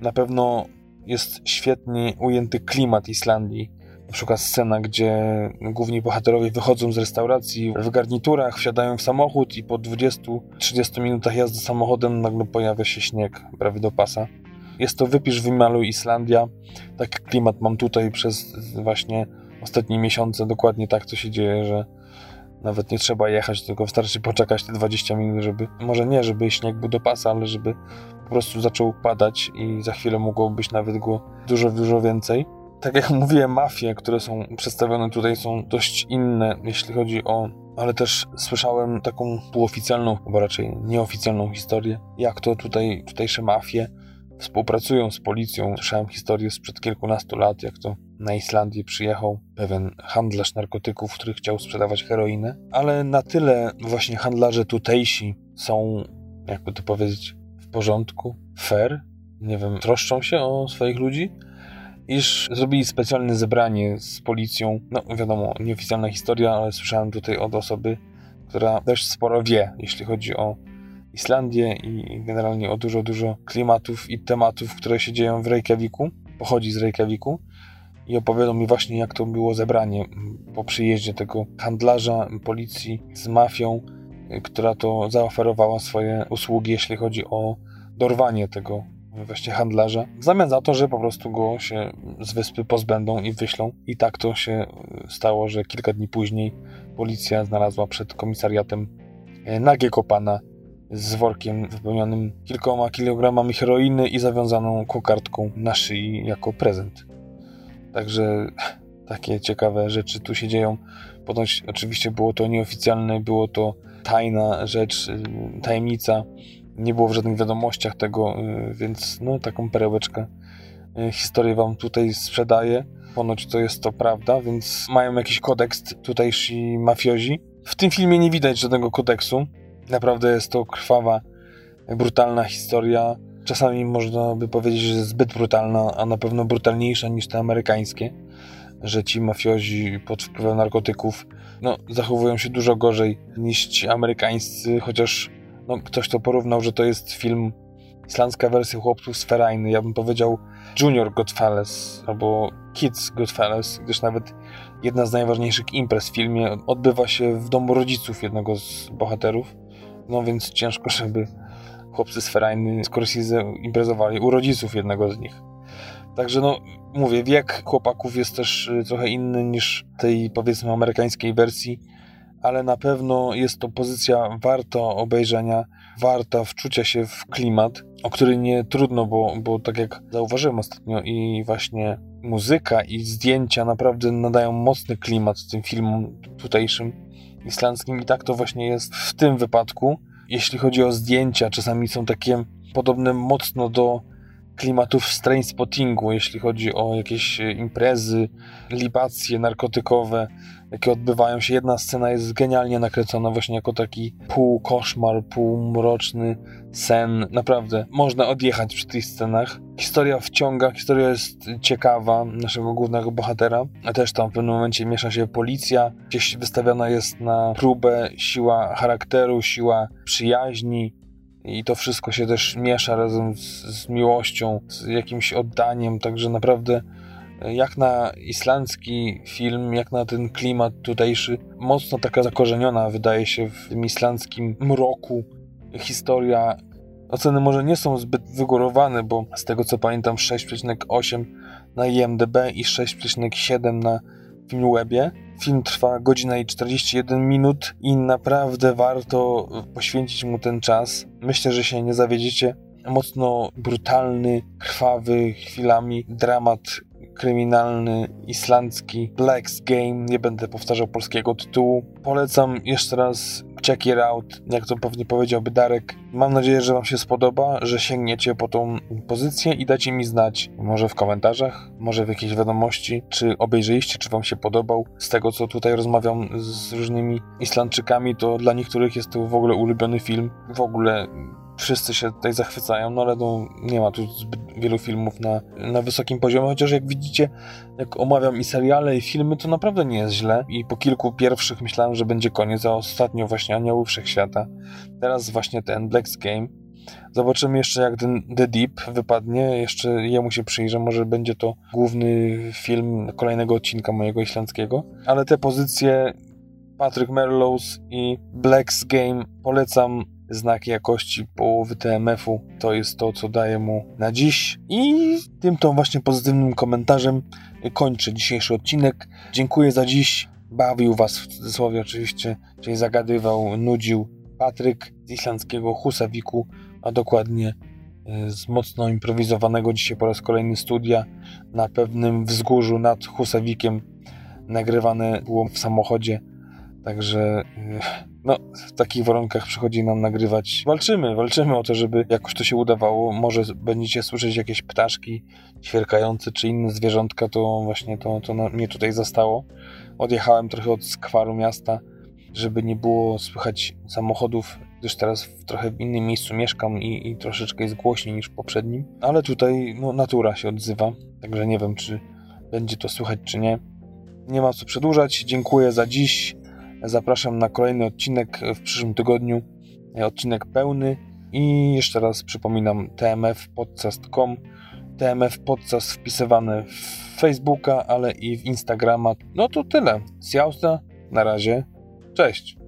S1: na pewno jest świetnie ujęty klimat Islandii na przykład scena, gdzie główni bohaterowie wychodzą z restauracji w garniturach, wsiadają w samochód i po 20-30 minutach jazdy samochodem nagle pojawia się śnieg prawie do pasa. Jest to wypisz, wymaluj Islandia. Taki klimat mam tutaj przez właśnie ostatnie miesiące. Dokładnie tak to się dzieje, że nawet nie trzeba jechać, tylko wystarczy poczekać te 20 minut, żeby, może nie, żeby śnieg był do pasa, ale żeby po prostu zaczął padać i za chwilę mogło być nawet go dużo, dużo więcej tak jak mówiłem, mafie, które są przedstawione tutaj są dość inne, jeśli chodzi o ale też słyszałem taką półoficjalną, bo raczej nieoficjalną historię, jak to tutaj tutejsze mafie współpracują z policją. Słyszałem historię sprzed kilkunastu lat, jak to na Islandię przyjechał pewien handlarz narkotyków, który chciał sprzedawać heroinę, ale na tyle właśnie handlarze tutejsi są, jakby to powiedzieć, w porządku, fair, nie wiem, troszczą się o swoich ludzi, iż zrobili specjalne zebranie z policją. No wiadomo, nieoficjalna historia, ale słyszałem tutaj od osoby, która dość sporo wie, jeśli chodzi o Islandię i generalnie o dużo, dużo klimatów i tematów, które się dzieją w Reykjaviku. Pochodzi z Reykjaviku i opowiadał mi właśnie, jak to było zebranie po przyjeździe tego handlarza policji z mafią, która to zaoferowała swoje usługi, jeśli chodzi o dorwanie tego właśnie handlarza, w zamian za to, że po prostu go się z wyspy pozbędą i wyślą. I tak to się e, stało, że kilka dni później policja znalazła przed komisariatem e, nagiego pana z workiem wypełnionym kilkoma kilogramami heroiny i zawiązaną kokardką na szyi jako prezent. Także takie ciekawe rzeczy tu się dzieją. Ponoć oczywiście było to nieoficjalne, było to tajna rzecz, e, tajemnica nie było w żadnych wiadomościach tego, y, więc no taką perełeczkę y, historię wam tutaj sprzedaję. Ponoć to jest to prawda, więc mają jakiś kodeks tutejsi mafiozi. W tym filmie nie widać żadnego kodeksu. Naprawdę jest to krwawa, brutalna historia. Czasami można by powiedzieć, że zbyt brutalna, a na pewno brutalniejsza niż te amerykańskie. Że ci mafiozi pod wpływem narkotyków no, zachowują się dużo gorzej niż ci amerykańscy, chociaż no, ktoś to porównał, że to jest film, islandzka wersja chłopców z. Ja bym powiedział Junior Godfellas albo Kids Godfellas, gdyż nawet jedna z najważniejszych imprez w filmie odbywa się w domu rodziców jednego z bohaterów. No więc ciężko, żeby chłopcy z Ferajny Scorsese imprezowali u rodziców jednego z nich. Także no, mówię, wiek chłopaków jest też y, trochę inny niż tej powiedzmy amerykańskiej wersji ale na pewno jest to pozycja warta obejrzenia, warta wczucia się w klimat, o który nie trudno, bo, bo tak jak zauważyłem ostatnio i właśnie muzyka i zdjęcia naprawdę nadają mocny klimat tym filmom tutejszym islandzkim i tak to właśnie jest w tym wypadku. Jeśli chodzi o zdjęcia, czasami są takie podobne mocno do klimatów w spottingu, jeśli chodzi o jakieś imprezy, libacje narkotykowe, jakie odbywają się. Jedna scena jest genialnie nakręcona właśnie jako taki pół koszmar, pół mroczny sen. Naprawdę, można odjechać przy tych scenach. Historia wciąga, historia jest ciekawa naszego głównego bohatera, a też tam w pewnym momencie miesza się policja, gdzieś wystawiona jest na próbę siła charakteru, siła przyjaźni, i to wszystko się też miesza razem z, z, miłością, z jakimś oddaniem, także naprawdę jak na islandzki film, jak na ten klimat tutejszy, mocno taka zakorzeniona wydaje się w tym islandzkim mroku historia. Oceny może nie są zbyt wygórowane, bo z tego co pamiętam 6,8 na IMDb i 6,7 na Filmwebie. Film trwa godzinę i 41 minut i naprawdę warto poświęcić mu ten czas. Myślę, że się nie zawiedziecie. Mocno brutalny, krwawy, chwilami dramat kryminalny, islandzki, Black's Game, nie będę powtarzał polskiego tytułu. Polecam jeszcze raz check it out, jak to pewnie powiedziałby Darek. Mam nadzieję, że Wam się spodoba, że sięgniecie po tą pozycję i dacie mi znać, może w komentarzach, może w jakiejś wiadomości, czy obejrzeliście, czy Wam się podobał. Z tego, co tutaj rozmawiam z różnymi Islandczykami, to dla niektórych jest to w ogóle ulubiony film. W ogóle wszyscy się tutaj zachwycają, no ale no, nie ma tu zbyt wielu filmów na, na wysokim poziomie, chociaż jak widzicie, jak omawiam i seriale, i filmy, to naprawdę nie jest źle. I po kilku pierwszych myślałem, że będzie koniec, a ostatnio właśnie Anioły Wszechświata. Teraz właśnie ten Black's Game. Zobaczymy jeszcze, jak ten The Deep wypadnie. Jeszcze jemu się przyjrzę. Może będzie to główny film kolejnego odcinka mojego islandzkiego. Ale te pozycje Patrick Merlows i Black's Game polecam znak jakości połowy TMF-u. To jest to, co daję mu na dziś. I tym to właśnie pozytywnym komentarzem kończę dzisiejszy odcinek. Dziękuję za dziś. Bawił Was w cudzysłowie oczywiście, czyli zagadywał, nudził Patryk z islandzkiego Husawiku, a dokładnie e, z mocno improwizowanego dzisiaj po raz kolejny studia na pewnym wzgórzu nad Husawikiem. Nagrywane było w samochodzie, także e, no, w takich warunkach przychodzi nam nagrywać. Walczymy, walczymy o to, żeby jakoś to się udawało. Może będziecie słyszeć jakieś ptaszki świerkające czy inne zwierzątka, to właśnie to, to mnie tutaj zastało. Odjechałem trochę od skwaru miasta, żeby nie było słychać samochodów, gdyż teraz w trochę w innym miejscu mieszkam i, i troszeczkę jest głośniej niż w poprzednim. Ale tutaj no, natura się odzywa, także nie wiem, czy będzie to słychać, czy nie. Nie ma co przedłużać. Dziękuję za dziś. Zapraszam na kolejny odcinek w przyszłym tygodniu. Odcinek pełny. I jeszcze raz przypominam tmfpodcast.com TMF Podcast wpisywane w Facebooka, ale i w Instagrama. No to tyle. Sjausta. Na razie. Cześć.